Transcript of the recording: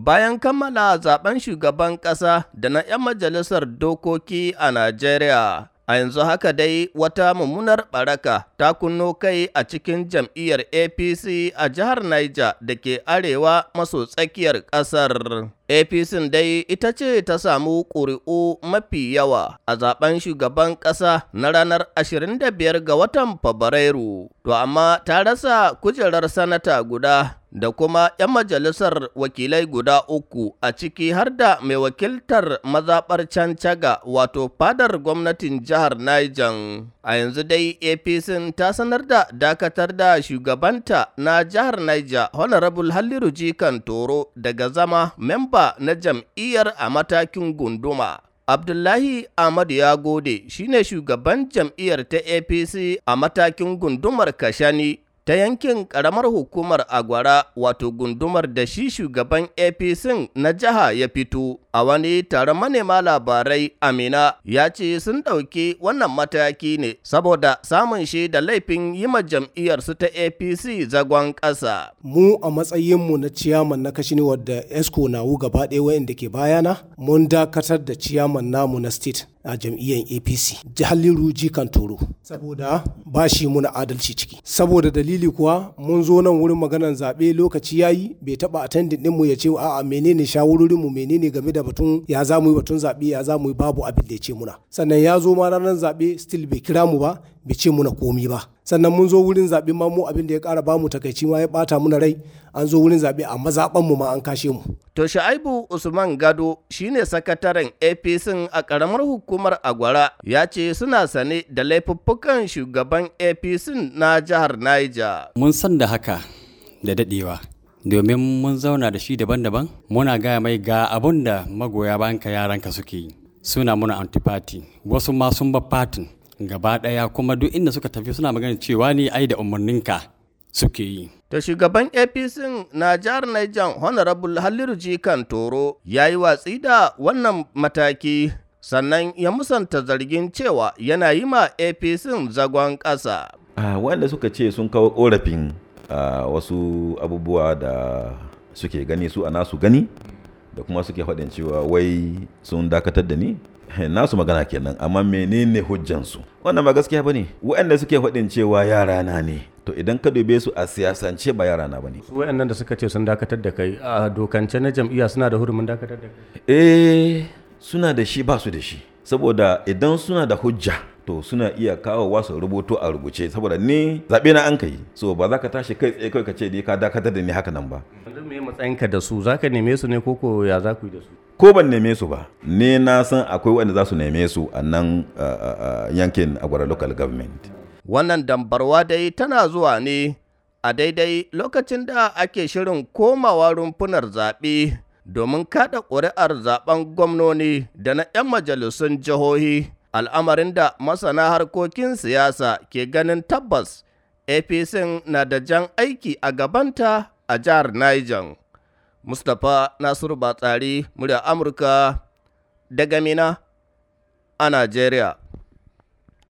Bayan kammala zaɓen shugaban ƙasa da na 'yan majalisar dokoki a Najeriya, a yanzu haka dai wata mummunar ɓaraka ta kunno kai a cikin jam'iyyar APC a jihar Niger da ke arewa maso tsakiyar ƙasar. APC dai ita ce ta samu ƙuri'u mafi yawa a zaɓen shugaban ƙasa na ranar 25 ga watan Fabrairu, to amma ta rasa kujerar sanata guda da kuma 'yan majalisar wakilai guda uku a ciki har da mai wakiltar mazaɓar Cancaga wato fadar gwamnatin jihar Niger. A yanzu dai APC ta sanar da dakatar da shugabanta na jihar Niger Honorable Halliru Jikan Toro daga zama memba na jam'iyyar a matakin gunduma. Abdullahi Ahmad ya gode shine shugaban jam'iyyar ta APC a matakin gundumar Kashani ta yankin ƙaramar hukumar Agwara wato gundumar da shi shugaban APC na jiha ya fito. A wani taron manema labarai Amina ya ce sun ɗauki wannan mataki ne saboda samun shi da laifin yi ma jam'iyyarsu ta APC zagon ƙasa. Mu a matsayinmu na ciyaman na kashi ne wadda ESCO na wu gaba ɗaya wayanda ke bayana mun dakatar da ciyaman namu na state a jam'iyyar apc jihaliru jikan toro. Saboda? Ba shi muna adalci ciki. Saboda dalili kuwa mun zo nan wurin maganar zaɓe lokaci ya yi bai taɓa attending ɗinmu ya ce a'a menene shawarorinmu menene game da batun ya za mu yi batun zaɓe ya za mu yi babu abin da ya ce muna. Sannan ya zo ma ranar zaɓe still bai kira mu ba bai ce muna komi ba. Sannan mun zo wurin zaɓe ma mu abin da ya ƙara ba mu takaici ma ya ɓata muna rai an zo wurin zaɓe a mazaɓan mu ma an kashe mu. To Sha'aibu Usman Gado shine sakataren APC a ƙaramar hukumar Agwara ya ce suna sane da laifuffukan shugaban APC na jihar Niger. Mun san da haka da daɗewa. Domin mun zauna da shi daban-daban, muna gaya mai ga abun da magoya bayanka yaranka suke yi. Suna muna antipati, wasu ma sun ba fatin. Gaba ɗaya kuma duk inda suka tafi suna magana cewa ne ai da umarninka suke yi. Da shugaban APC na jihar Niger Honorable Halliru Jikan Toro ya yi watsi da wannan mataki sannan ya musanta zargin cewa yana yi ma APC zagon ƙasa. Uh, wanda suka ce sun kawo ƙorafin uh, wasu abubuwa da suke gani su a nasu gani da kuma suke faɗin cewa wai sun dakatar da ni nasu magana kenan amma menene hujjansu? Wannan ba gaskiya ba ne. Waɗanda suke faɗin cewa yara na ne to idan ka dube su a siyasance ba yara na ba ne. Su waɗannan da suka ce sun dakatar da kai a dokance na jam'iyya suna da hurumin dakatar da kai? Eh suna da shi ba su da shi. Saboda idan suna da hujja to suna iya kawo wasu rubutu a rubuce. Saboda ni zaɓe na an kai so ba za ka tashi kai tsaye kai ka ce ka dakatar da ni haka nan ba. Yanzu me matsayinka da su? Za ka neme su ne koko ya za ku yi da su? Ko ban neme su ba ne na san akwai wanda za su neme su a nan yankin agwara local government. Wannan dambarwa dai tana zuwa ne a daidai lokacin da ake shirin komawa rumfunar zaɓe domin kaɗa ƙuri'ar zaɓen gwamnoni da na 'yan majalisun jihohi. Al'amarin da masana harkokin siyasa ke ganin tabbas apc na da jan aiki a gabanta a jihar niger. Mustapha Nasiru Batsari, murya Amurka daga Mina a Najeriya.